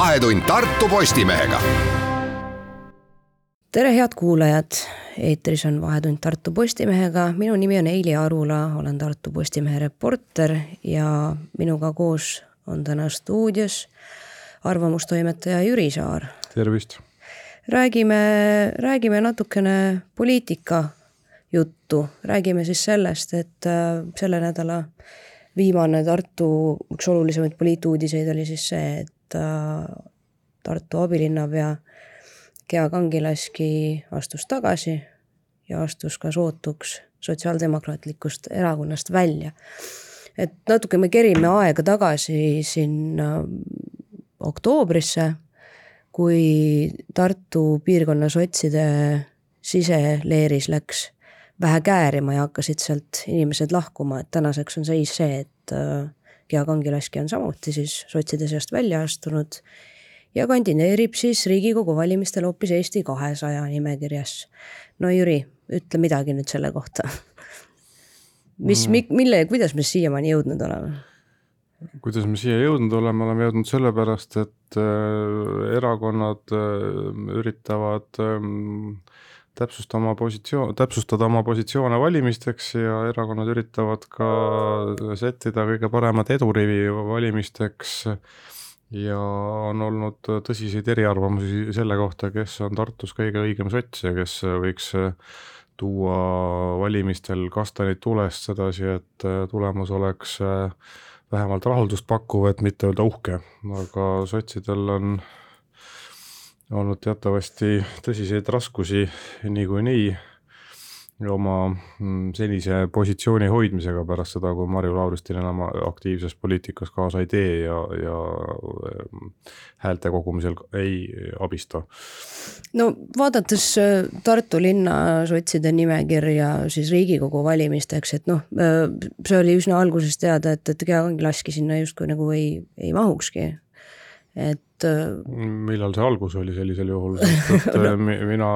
Vahetund Tartu Postimehega. tere, head kuulajad, eetris on Vahetund Tartu Postimehega, minu nimi on Eili Arula, olen Tartu Postimehe reporter ja minuga koos on täna stuudios arvamustoimetaja Jüri Saar. tervist. räägime, räägime natukene poliitika juttu, räägime siis sellest, et äh, selle nädala viimane Tartu üks olulisemaid poliituudiseid oli siis see, et äh, Tartu abilinnapea Gea Kangilaski astus tagasi ja astus ka sootuks Sotsiaaldemokraatlikust Erakonnast välja. et natuke me kerime aega tagasi sinna oktoobrisse, kui Tartu piirkonna sotside siseleeris läks vähe käärima ja hakkasid sealt inimesed lahkuma, et tänaseks on seis see, et Gea Kangilaski on samuti siis sotside seast välja astunud ja kandideerib siis Riigikogu valimistel hoopis Eesti kahesaja nimekirjas. no Jüri, ütle midagi nüüd selle kohta. mis mm., mille, kuidas me siiamaani jõudnud oleme? kuidas me siia jõudnud oleme, oleme jõudnud sellepärast, et äh, erakonnad äh, üritavad äh, täpsustada oma positsioon, täpsustada oma positsioone valimisteks ja erakonnad üritavad ka sättida kõige paremat edurivi valimisteks. ja on olnud tõsiseid eriarvamusi selle kohta, kes on Tartus kõige õigem sots ja kes võiks tuua valimistel kastanid tulest sedasi, et tulemus oleks vähemalt rahuldust pakkuv, et mitte öelda uhke, aga sotsidel on olnud teatavasti tõsiseid raskusi niikuinii oma mm, senise positsiooni hoidmisega pärast seda, kui Marju Lauristin enam aktiivses poliitikas kaasa ei tee ja, ja mm, häälte kogumisel ei abista. no vaadates äh, Tartu linna sotside nimekirja siis Riigikogu valimisteks, et noh, äh, see oli üsna algusest teada, et, et Gea Kangilaski sinna justkui nagu ei, ei mahukski et et. millal see algus oli sellisel juhul, sest et no. mina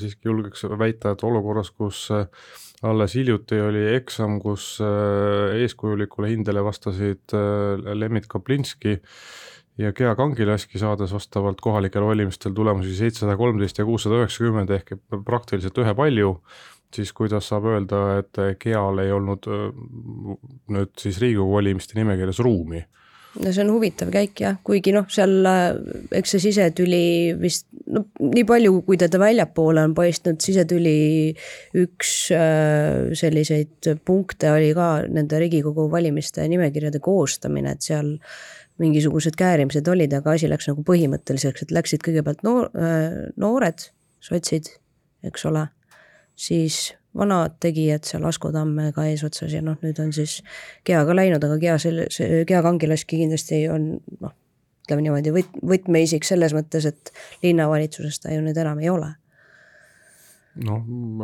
siiski julgeks väita, et olukorras, kus äh, alles hiljuti oli eksam, kus äh, eeskujulikule hindele vastasid äh, Lembit Kaplinski ja Gea Kangilaski, saades vastavalt kohalikel valimistel tulemusi seitsesada kolmteist ja kuussada üheksakümmend ehk praktiliselt ühepalju, siis kuidas saab öelda, et Geal ei olnud nüüd siis Riigikogu valimiste nimekirjas ruumi no see on huvitav käik jah, kuigi noh, seal äh, eks see sisetüli vist no nii palju, kui teda väljapoole on paistnud, sisetüli üks äh, selliseid punkte oli ka nende Riigikogu valimiste nimekirjade koostamine, et seal mingisugused käärimised olid, aga asi läks nagu põhimõtteliseks, et läksid kõigepealt noor, äh, noored sotsid, eks ole, siis vanad tegijad seal Asko Tammega eesotsas ja noh, nüüd on siis Gea ka läinud, aga Gea selle, see Gea Kangilaski kindlasti on noh, ütleme niimoodi võt-, võtmeisik selles mõttes, et linnavalitsuses ta ju nüüd enam ei ole. Noh,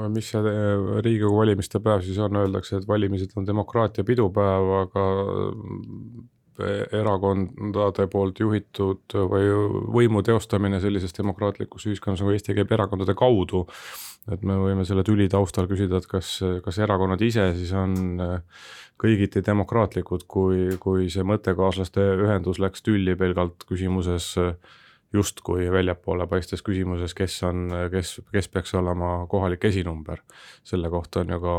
mis see Riigikogu valimiste päev siis on, öeldakse, et valimised on demokraatia pidupäev, aga erakondade poolt juhitud või võimu teostamine sellises demokraatlikus ühiskonnas nagu Eesti käib erakondade kaudu et me võime selle tüli taustal küsida, et kas, kas erakonnad ise siis on kõigiti demokraatlikud, kui, kui see mõttekaaslaste ühendus läks tülli pelgalt küsimuses justkui väljapoole paistes küsimuses, kes on, kes, kes peaks olema kohalik esinumber. selle kohta on ju ka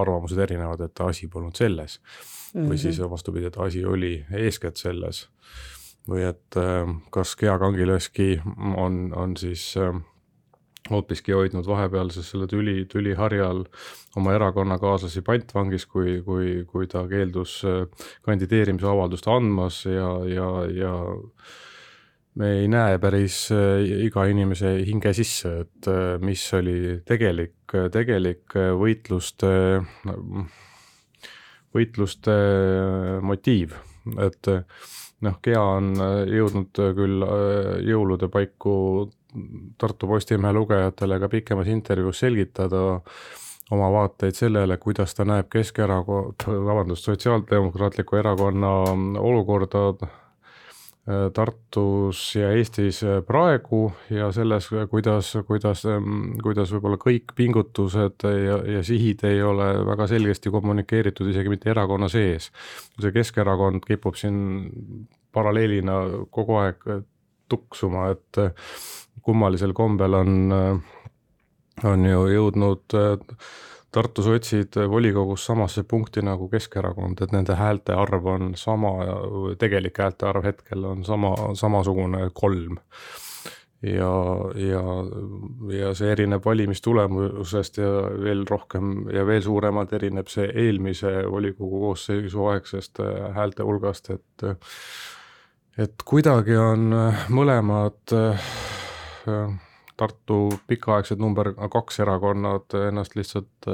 arvamused erinevad, et asi polnud selles mm -hmm. või siis vastupidi, et asi oli eeskätt selles. või et äh, kas Gea Kangilöski on, on siis äh, hoopiski hoidnud vahepealses selle tüli, tüliharjal oma erakonnakaaslasi pantvangis, kui, kui, kui ta keeldus äh, kandideerimise avaldust andmas ja, ja, ja me ei näe päris äh, iga inimese hinge sisse, et äh, mis oli tegelik, tegelik võitluste, võitluste motiiv, et noh, Gea on jõudnud küll jõulude paiku Tartu Postimehe lugejatele ka pikemas intervjuus selgitada oma vaateid sellele, kuidas ta näeb Keskerakond, vabandust, Sotsiaaldemokraatliku Erakonna olukorda äh, Tartus ja Eestis praegu ja selles, kuidas, kuidas, kuidas võib-olla kõik pingutused ja, ja sihid ei ole väga selgesti kommunikeeritud isegi mitte erakonna sees. see Keskerakond kipub siin paralleelina kogu aeg tuksuma, et kummalisel kombel on, on ju jõudnud Tartu sotsid volikogus samasse punkti nagu Keskerakond, et nende häälte arv on sama, tegelik häälte arv hetkel on sama, samasugune kolm. Ja, ja, ja see erineb valimistulemusest ja veel rohkem ja veel suuremalt erineb see eelmise volikogu koosseisu aegsest äh, häälte hulgast, et et kuidagi on äh, mõlemad äh, Tartu pikaaegsed number kaks erakonnad ennast lihtsalt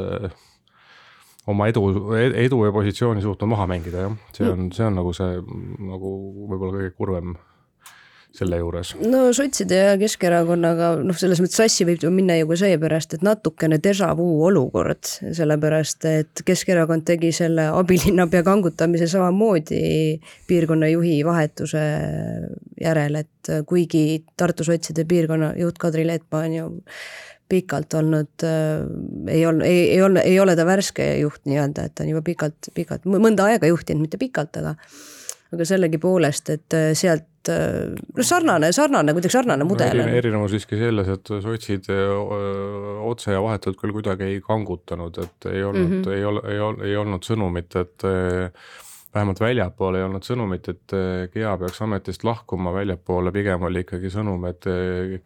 oma edu, edu ja positsiooni suutnud maha mängida, jah. see on, see on nagu see nagu võib-olla kõige kurvem selle juures? no sotside ja Keskerakonnaga noh, selles mõttes sassi võib ju minna ju ka seepärast, et natukene déjà vu olukord, sellepärast et Keskerakond tegi selle abilinnapea kangutamise samamoodi piirkonna juhi vahetuse järel, et kuigi Tartu sotside piirkonna juht Kadri Leetmaa on ju pikalt olnud äh,, ei olnud, ei, ei olnud, ei ole ta värske juht nii-öelda, et ta on juba pikalt, pikalt, mõnda aega juhtinud, mitte pikalt, aga aga sellegipoolest, et äh, sealt noh, sarnane, sarnane, kuidagi sarnane mudel no,. erinevus siiski selles, et sotsid otse ja vahetult küll kuidagi ei kangutanud, et ei olnud mm, -hmm. ei ole, ei ole, ei olnud sõnumit, et vähemalt väljapoole ei olnud sõnumit, et Gea peaks ametist lahkuma, väljapoole pigem oli ikkagi sõnum, et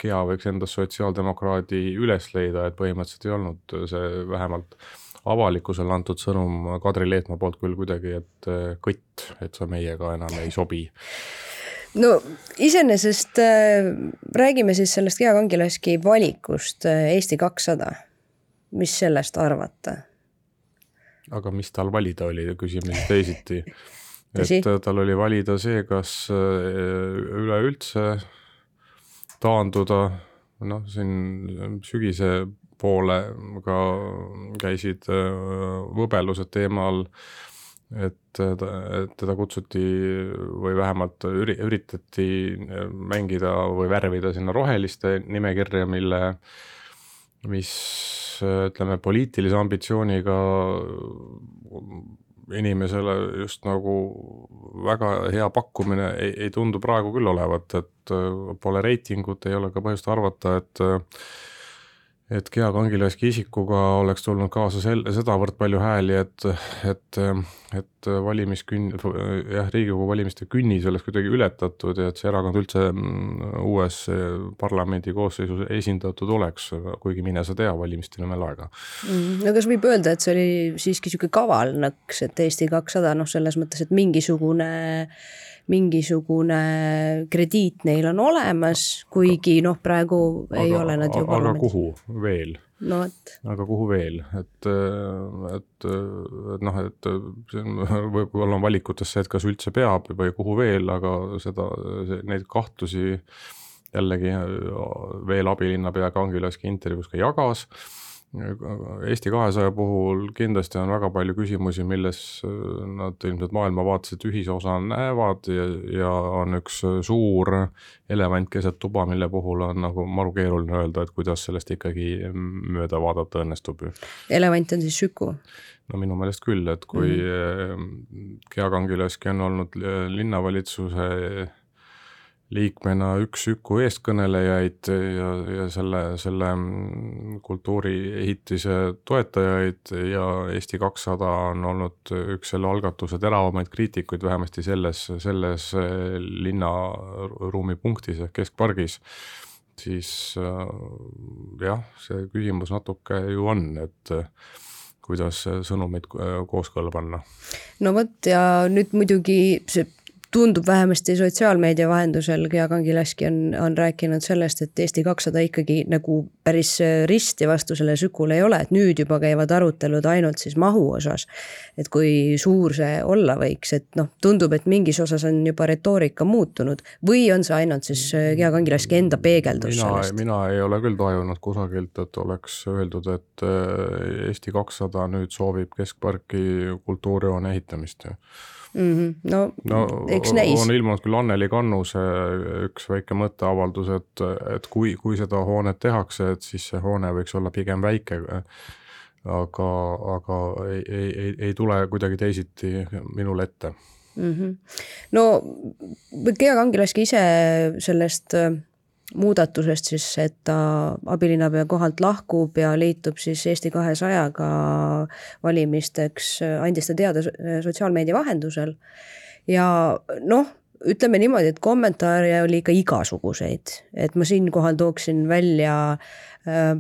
Gea võiks endast sotsiaaldemokraadi üles leida, et põhimõtteliselt ei olnud see vähemalt avalikkusele antud sõnum Kadri Leetmaa poolt küll kuidagi, et kõtt, et sa meiega enam ei sobi no iseenesest äh, räägime siis sellest Gea Kangilaski valikust äh, Eesti kakssada. mis sellest arvate? aga mis tal valida oli, küsime siis teisiti et äh, tal oli valida see, kas äh, üleüldse taanduda, noh, siin sügise poole ka käisid äh, võbelused teemal et teda kutsuti või vähemalt üri-, üritati mängida või värvida sinna roheliste nimekirja, mille, mis ütleme, poliitilise ambitsiooniga inimesele just nagu väga hea pakkumine ei, ei tundu praegu küll olevat, et pole reitingut, ei ole ka põhjust arvata, et et Gea Kangilaski isikuga oleks tulnud kaasa sel-, sedavõrd palju hääli, et, et, et valimiskünn-, jah, Riigikogu valimiste künnis oleks kuidagi ületatud ja et see erakond üldse mm, uues parlamendi koosseisus esindatud oleks, kuigi mine sa tea, valimisteni on veel aega mm,. no kas võib öelda, et see oli siiski niisugune kaval nõks, et Eesti kakssada noh, selles mõttes, et mingisugune mingisugune krediit neil on olemas, kuigi noh, praegu aga, ei ole nad ju aga kuhu veel? no vot. aga kuhu veel, et, et, et noh, et on, võib-olla on valikutes see, et kas üldse peab või kuhu veel, aga seda, neid kahtlusi jällegi veel abilinnapea Kangilaski intervjuus ka jagas Eesti kahesaja puhul kindlasti on väga palju küsimusi, milles äh, nad ilmselt maailmavaateliselt ühisosa näevad ja, ja on üks suur elevant keset tuba, mille puhul on nagu maru keeruline öelda, et kuidas sellest ikkagi mööda vaadata õnnestub. elevant on siis Süku? no minu meelest küll, et kui mm -hmm. Gea Kangilaski on olnud linnavalitsuse liikmena üks Üku eestkõnelejaid ja, ja selle, selle kultuuriehitise toetajaid ja Eesti kakssada on olnud üks selle algatuse teravamaid kriitikuid, vähemasti selles, selles linnaruumi punktis ehk keskpargis, siis jah, see küsimus natuke ju on, et kuidas sõnumeid kooskõlla panna. no vot ja nüüd muidugi see tundub vähemasti sotsiaalmeedia vahendusel, Gea Kangilaski on, on rääkinud sellest, et Eesti kakssada ikkagi nagu päris risti vastu selle Sükule ei ole, et nüüd juba käivad arutelud ainult siis mahu osas. et kui suur see olla võiks, et noh, tundub, et mingis osas on juba retoorika muutunud või on see ainult siis Gea Kangilaski enda peegeldus mina, sellest? mina ei ole küll tajunud kusagilt, et oleks öeldud, et äh, Eesti kakssada nüüd soovib keskparki kultuurihoone ehitamist mm. -hmm. no, no eks näis. on ilmunud küll Anneli Kannuse üks väike mõtteavaldus, et, et kui, kui seda hoonet tehakse, et siis see hoone võiks olla pigem väike. aga, aga ei, ei, ei, ei tule kuidagi teisiti minule ette mm. -hmm. no Gea Kangilaski ise sellest äh, muudatusest siis, et ta abilinnapea kohalt lahkub ja liitub siis Eesti kahesajaga valimisteks, andis ta teada sotsiaalmeedia vahendusel. ja noh, ütleme niimoodi, et kommentaare oli ikka igasuguseid, et ma siinkohal tooksin välja äh,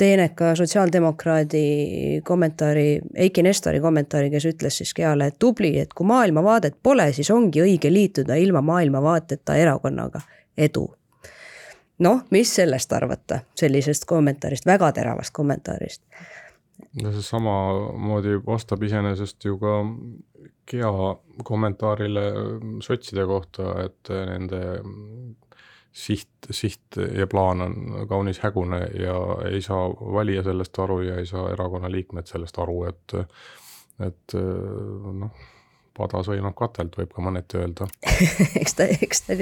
teeneka sotsiaaldemokraadi kommentaari, Eiki Nestori kommentaari, kes ütles siis Keale, et tubli, et kui maailmavaadet pole, siis ongi õige liituda ilma maailmavaateta erakonnaga, edu noh, mis sellest arvata, sellisest kommentaarist, väga teravast kommentaarist? no see samamoodi vastab iseenesest ju ka Gea kommentaarile sotside kohta, et nende siht, siht ja plaan on kaunis hägune ja ei saa valija sellest aru ja ei saa erakonna liikmed sellest aru, et et noh pada sõimab katelt, võib ka mõneti öelda eks ta, eks ta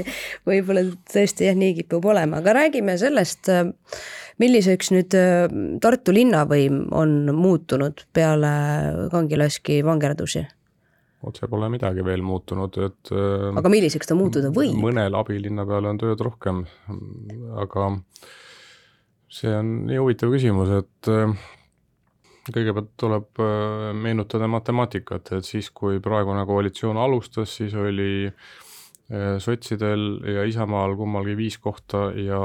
võib-olla tõesti jah, nii kipub olema, aga räägime sellest, milliseks nüüd Tartu linnavõim on muutunud peale kangilaski vangerdusi? otse pole midagi veel muutunud, et äh, aga milliseks ta muutuda võib? mõnel abilinnapeal on tööd rohkem, aga see on nii huvitav küsimus, et äh, kõigepealt tuleb äh, meenutada matemaatikat, et siis, kui praegune koalitsioon alustas, siis oli äh, sotsidel ja Isamaal kummalgi viis kohta ja,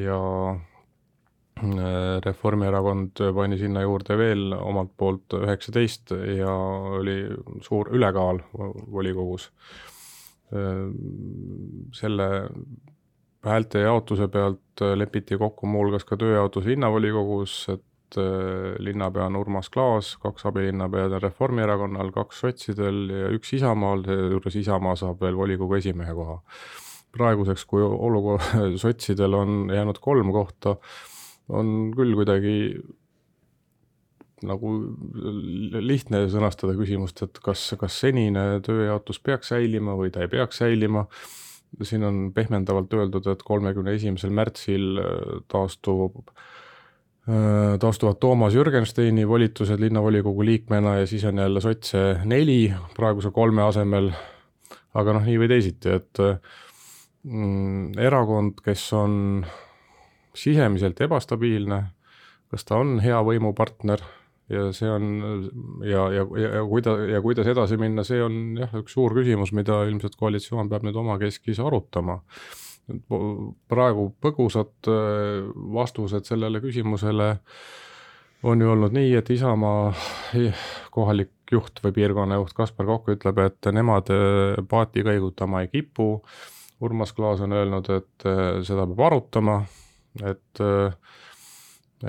ja äh, Reformierakond pani sinna juurde veel omalt poolt üheksateist ja oli suur ülekaal volikogus. selle häälte jaotuse pealt lepiti kokku muuhulgas ka tööjaotus linnavolikogus, et linnapea on Urmas Klaas, kaks abilinnapead on Reformierakonnal, kaks sotsidel ja üks Isamaal, seejuures Isamaa saab veel volikogu esimehe koha. praeguseks, kui olukord, sotsidel on jäänud kolm kohta, on küll kuidagi nagu lihtne sõnastada küsimust, et kas, kas senine tööjaotus peaks säilima või ta ei peaks säilima. siin on pehmendavalt öeldud, et kolmekümne esimesel märtsil äh, taastub Äh, taastuvad Toomas Jürgensteini volitused linnavolikogu liikmena ja siis on jälle sotse neli praeguse kolme asemel. aga noh, nii või teisiti, et mm, erakond, kes on sisemiselt ebastabiilne, kas ta on hea võimupartner ja see on ja, ja, ja, ja kuida- ja kuidas edasi minna, see on jah, üks suur küsimus, mida ilmselt koalitsioon peab nüüd omakeskis arutama praegu põgusad äh, vastused sellele küsimusele on ju olnud nii, et Isamaa kohalik juht või piirkonna juht Kaspar Kokk ütleb, et nemad äh, paati kõigutama ei kipu. Urmas Klaas on öelnud, et äh, seda peab arutama, et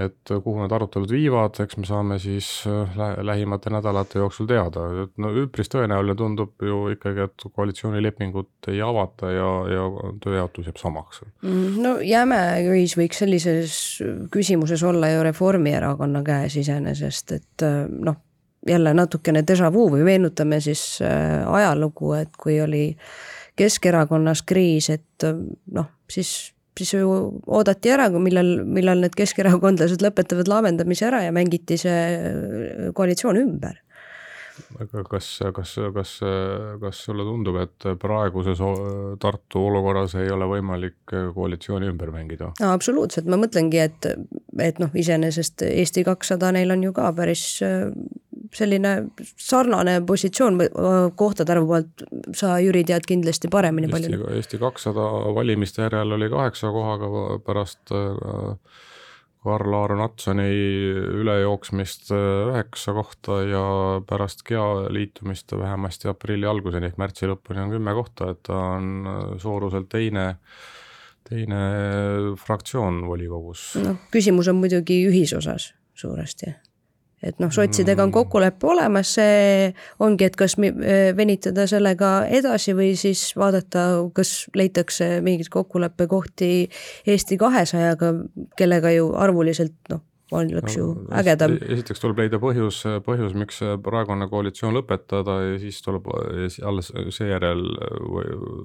et kuhu need arutelud viivad, eks me saame siis äh, lä lähimate nädalate jooksul teada, et no üpris tõenäoline tundub ju ikkagi, et koalitsioonilepingut ei avata ja, ja tööjaotus jääb samaks. Mm, no jäme köis võiks sellises küsimuses olla ju Reformierakonna käes iseenesest, et äh, noh, jälle natukene déjà vu või meenutame siis äh, ajalugu, et kui oli Keskerakonnas kriis, et noh, siis siis ju oodati ära, millal, millal need keskerakondlased lõpetavad laamendamise ära ja mängiti see koalitsioon ümber aga kas, kas, kas, kas sulle tundub, et praeguses Tartu olukorras ei ole võimalik koalitsiooni ümber mängida? absoluutselt, ma mõtlengi, et, et noh, iseenesest Eesti kakssada, neil on ju ka päris äh, selline sarnane positsioon kohtade arvu poolt, sa Jüri tead kindlasti paremini Eesti, palju. Eesti kakssada valimiste järel oli kaheksa kohaga pärast äh, Karl-Aaron Natsoni ülejooksmist äh, üheksa kohta ja pärast GEA liitumist vähemasti aprilli alguseni ehk märtsi lõpuni on kümme kohta, et ta on äh, suuruselt teine teine fraktsioon volikogus. noh, küsimus on muidugi ühisosas suuresti et noh, sotsidega on mm. kokkulepe olemas, see ongi, et kas venitada sellega edasi või siis vaadata, kas leitakse mingeid kokkuleppekohti Eesti kahesajaga, kellega ju arvuliselt noh, oleks ju ägedam. esiteks tuleb leida põhjus, põhjus, miks praegune koalitsioon lõpetada ja siis tuleb alles seejärel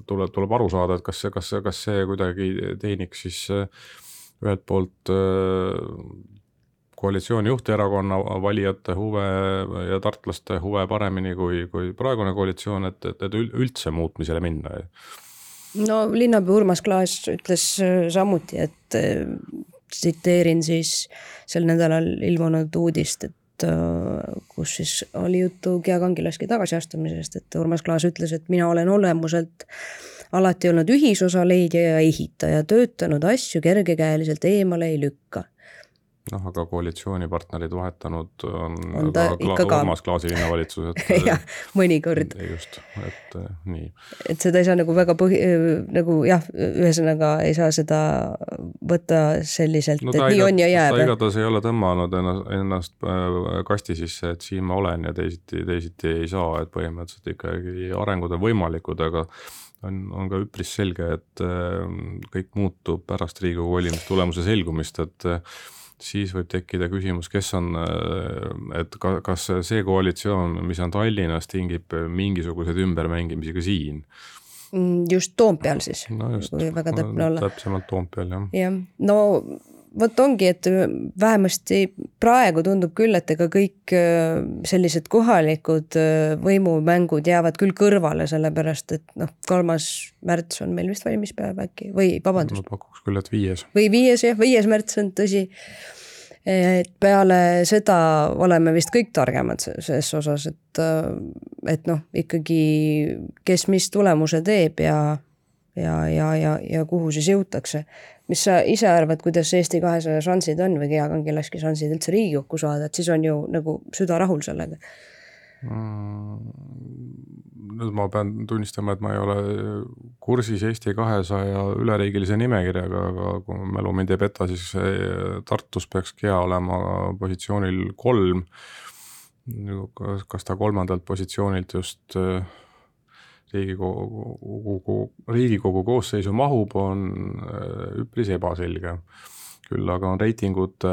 tuleb, tuleb aru saada, et kas see, kas, kas see kuidagi teeniks siis ühelt poolt koalitsioon juhterakonna valijate huve ja tartlaste huve paremini kui, kui praegune koalitsioon, et, et, et üldse muutmisele minna? no linnapea Urmas Klaas ütles äh, samuti, et äh, tsiteerin siis sel nädalal ilmunud uudist, et äh, kus siis oli juttu Gea Kangilaski tagasiastumisest, et Urmas Klaas ütles, et mina olen olemuselt alati olnud ühisosa leidja ja ehitaja, töötanud asju kergekäeliselt eemale ei lükka noh, aga koalitsioonipartnerid vahetanud on, on ta ka ikka ka Urmas Klaasi linnavalitsus, et jah, mõnikord. just, et eh, nii. et seda ei saa nagu väga põhi, nagu jah, ühesõnaga ei saa seda võtta selliselt no,, et nii igat, on ja jääb. ta igatahes ei ole tõmmanud ennast, ennast äh, kasti sisse, et siin ma olen ja teisiti, teisiti ei saa, et põhimõtteliselt ikkagi arengud on võimalikud, aga on, on ka üpris selge, et äh, kõik muutub pärast Riigikogu valimistulemuse selgumist, et siis võib tekkida küsimus, kes on, äh, et ka, kas see koalitsioon, mis on Tallinnas, tingib mingisuguseid ümbermängimisi ka siin? Mm, just Toompeal siis no, kui väga täpne olla. täpsemalt Toompeal, jah. jah, no vot ongi, et vähemasti praegu tundub küll, et ega kõik äh, sellised kohalikud äh, võimumängud jäävad küll kõrvale, sellepärast et noh, kolmas märts on meil vist valimispäev äkki või vabandust. ma pakuks küll, et viies. või viies jah, viies märts on tõsi. et peale seda oleme vist kõik targemad ses osas, et, äh, et noh, ikkagi kes mis tulemuse teeb ja ja, ja, ja, ja kuhu siis jõutakse mis sa ise arvad, kuidas Eesti kahesaja šansid on või Gea Kangilaski šansid üldse Riigikokku saada, et siis on ju nagu süda rahul sellega mm,? nüüd ma pean tunnistama, et ma ei ole kursis Eesti kahesaja üleriigilise nimekirjaga, aga kui mälu mind ei peta, siis Tartus peaks Gea olema positsioonil kolm. kas ta kolmandalt positsioonilt just äh, Riigikogu, Riigikogu koosseisu mahub, on äh, üpris ebaselge. küll aga on reitingute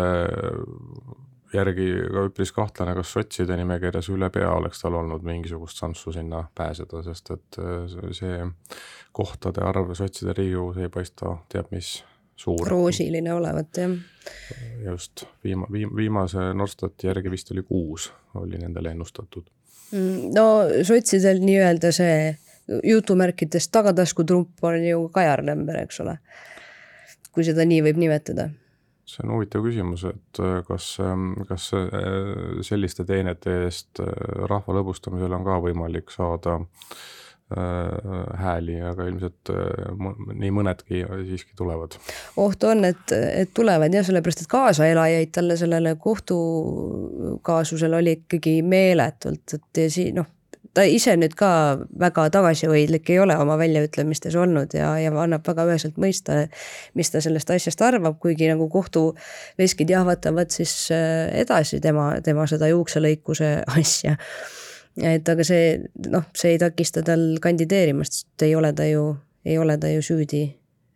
järgi ka üpris kahtlane, kas sotside nimekirjas ülepea oleks tal olnud mingisugust šanssu sinna pääseda, sest et äh, see kohtade arv sotside Riigikogus ei paista teab mis suur. roosiline olevat, jah. just, viima-, viim-, viimase Norstati järgi vist oli kuus, oli nendele ennustatud. Mm, no sotsidel nii-öelda see jutumärkides tagataskutrump on ju Kajar Lember, eks ole. kui seda nii võib nimetada. see on huvitav küsimus, et äh, kas, ähm, kas äh, selliste teenete eest äh, rahva lõbustamisel on ka võimalik saada hääli, aga ilmselt nii mõnedki siiski tulevad. oht on, et, et tulevad jah, sellepärast et kaasaelajaid talle sellele kohtukaasusele oli ikkagi meeletult, et ja siin noh ta ise nüüd ka väga tagasihoidlik ei ole oma väljaütlemistes olnud ja, ja annab väga üheselt mõista, mis ta sellest asjast arvab, kuigi nagu kohtuveskid jahvatavad siis äh, edasi tema, tema seda juukselõikuse asja. et aga see noh, see ei takista tal kandideerimast, sest ei ole ta ju, ei ole ta ju süüdi,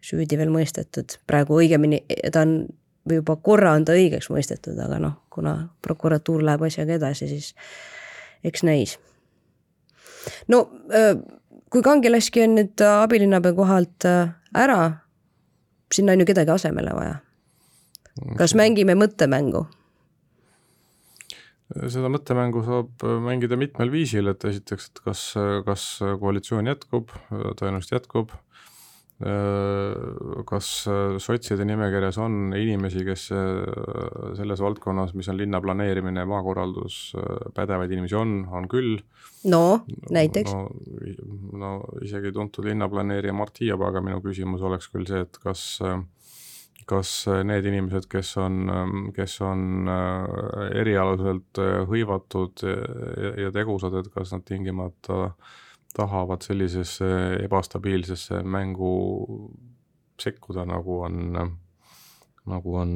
süüdi veel mõistetud, praegu õigemini ta on või juba korra on ta õigeks mõistetud, aga noh, kuna prokuratuur läheb asjaga edasi, siis eks näis no kui kangelastki on nüüd äh, abilinnapea kohalt äh, ära, sinna on ju kedagi asemele vaja. kas mängime mõttemängu? seda mõttemängu saab äh, mängida mitmel viisil, et esiteks, et kas, kas koalitsioon jätkub, tõenäoliselt jätkub Äh, kas äh, sotside nimekirjas on inimesi, kes äh, selles valdkonnas, mis on linna planeerimine, maakorraldus, pädevaid inimesi on, on küll. no näiteks no,? no isegi tuntud linnaplaneerija Mart Hiiep, aga minu küsimus oleks küll see, et kas kas need inimesed, kes on, kes on erialaselt hõivatud ja, ja tegusad, et kas nad tingimata äh, tahavad sellisesse ebastabiilsesse mängu sekkuda, nagu on, nagu on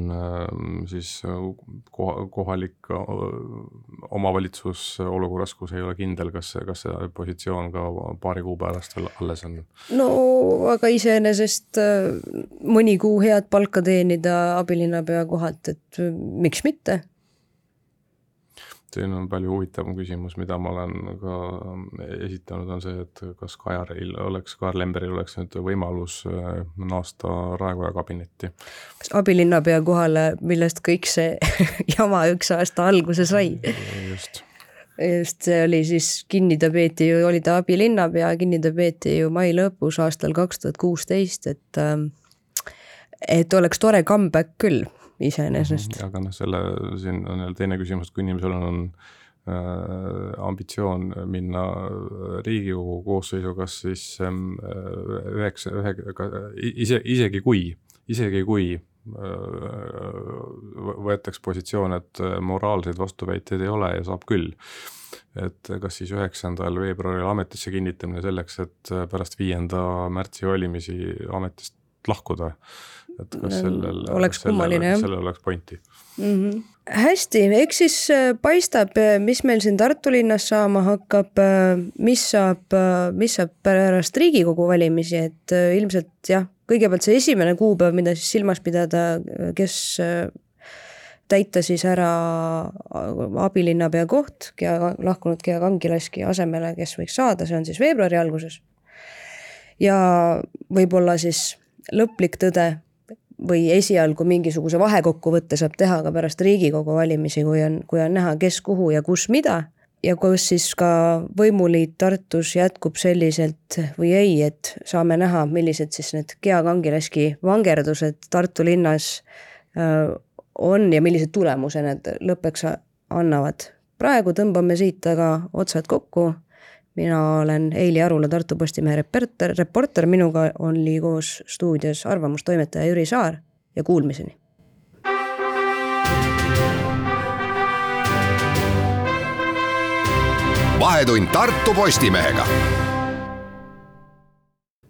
siis kohalik omavalitsus olukorras, kus ei ole kindel, kas, kas see positsioon ka paari kuu pärast veel alles on. no aga iseenesest mõni kuu head palka teenida abilinnapea kohalt, et miks mitte siin on palju huvitavam küsimus, mida ma olen ka esitanud, on see, et kas Kajaril oleks, Kajar Lemberil oleks nüüd võimalus äh, naasta Raekoja kabinetti. kas abilinnapea kohale, millest kõik see jama üks aasta alguse sai? just just see oli siis, kinni ta peeti ju, oli ta abilinnapea, kinni ta peeti ju mai lõpus aastal kaks tuhat kuusteist, et ähm, et oleks tore comeback küll iseenesest. aga noh, selle siin on jälle teine küsimus, et kui inimesel on äh, ambitsioon minna Riigikogu koosseisu, kas siis ähm, üheksa, ühe, ise, isegi kui, isegi kui äh, võetakse positsioon, et moraalseid vastuväiteid ei ole ja saab küll. et kas siis üheksandal veebruaril ametisse kinnitamine selleks, et pärast viienda märtsi valimisi ametist lahkuda et kas sellel oleks kummaline jah. sellel oleks pointi mm. -hmm. hästi, eks siis äh, paistab, äh, mis meil siin Tartu linnas saama hakkab, äh, mis saab, mis saab pärast Riigikogu valimisi, et ilmselt jah, kõigepealt see esimene kuupäev, mida siis silmas pidada, kes täita siis ära abilinnapea koht Gea, lahkunud Gea Kangilaski asemele, kes võiks saada, see on siis veebruari alguses. ja võib-olla siis lõplik tõde või esialgu mingisuguse vahekokkuvõtte saab teha ka pärast Riigikogu valimisi, kui on, kui on näha, kes kuhu ja kus mida ja kus siis ka võimuliit Tartus jätkub selliselt või ei, et saame näha, millised siis need Gea Kangilaski vangerdused Tartu linnas äh, on ja millise tulemuse need lõppeks annavad. praegu tõmbame siit aga otsad kokku mina olen Eili Arula, Tartu Postimehe reporter, reporter, minuga oli koos stuudios arvamustoimetaja Jüri Saar ja kuulmiseni. vahetund Tartu Postimehega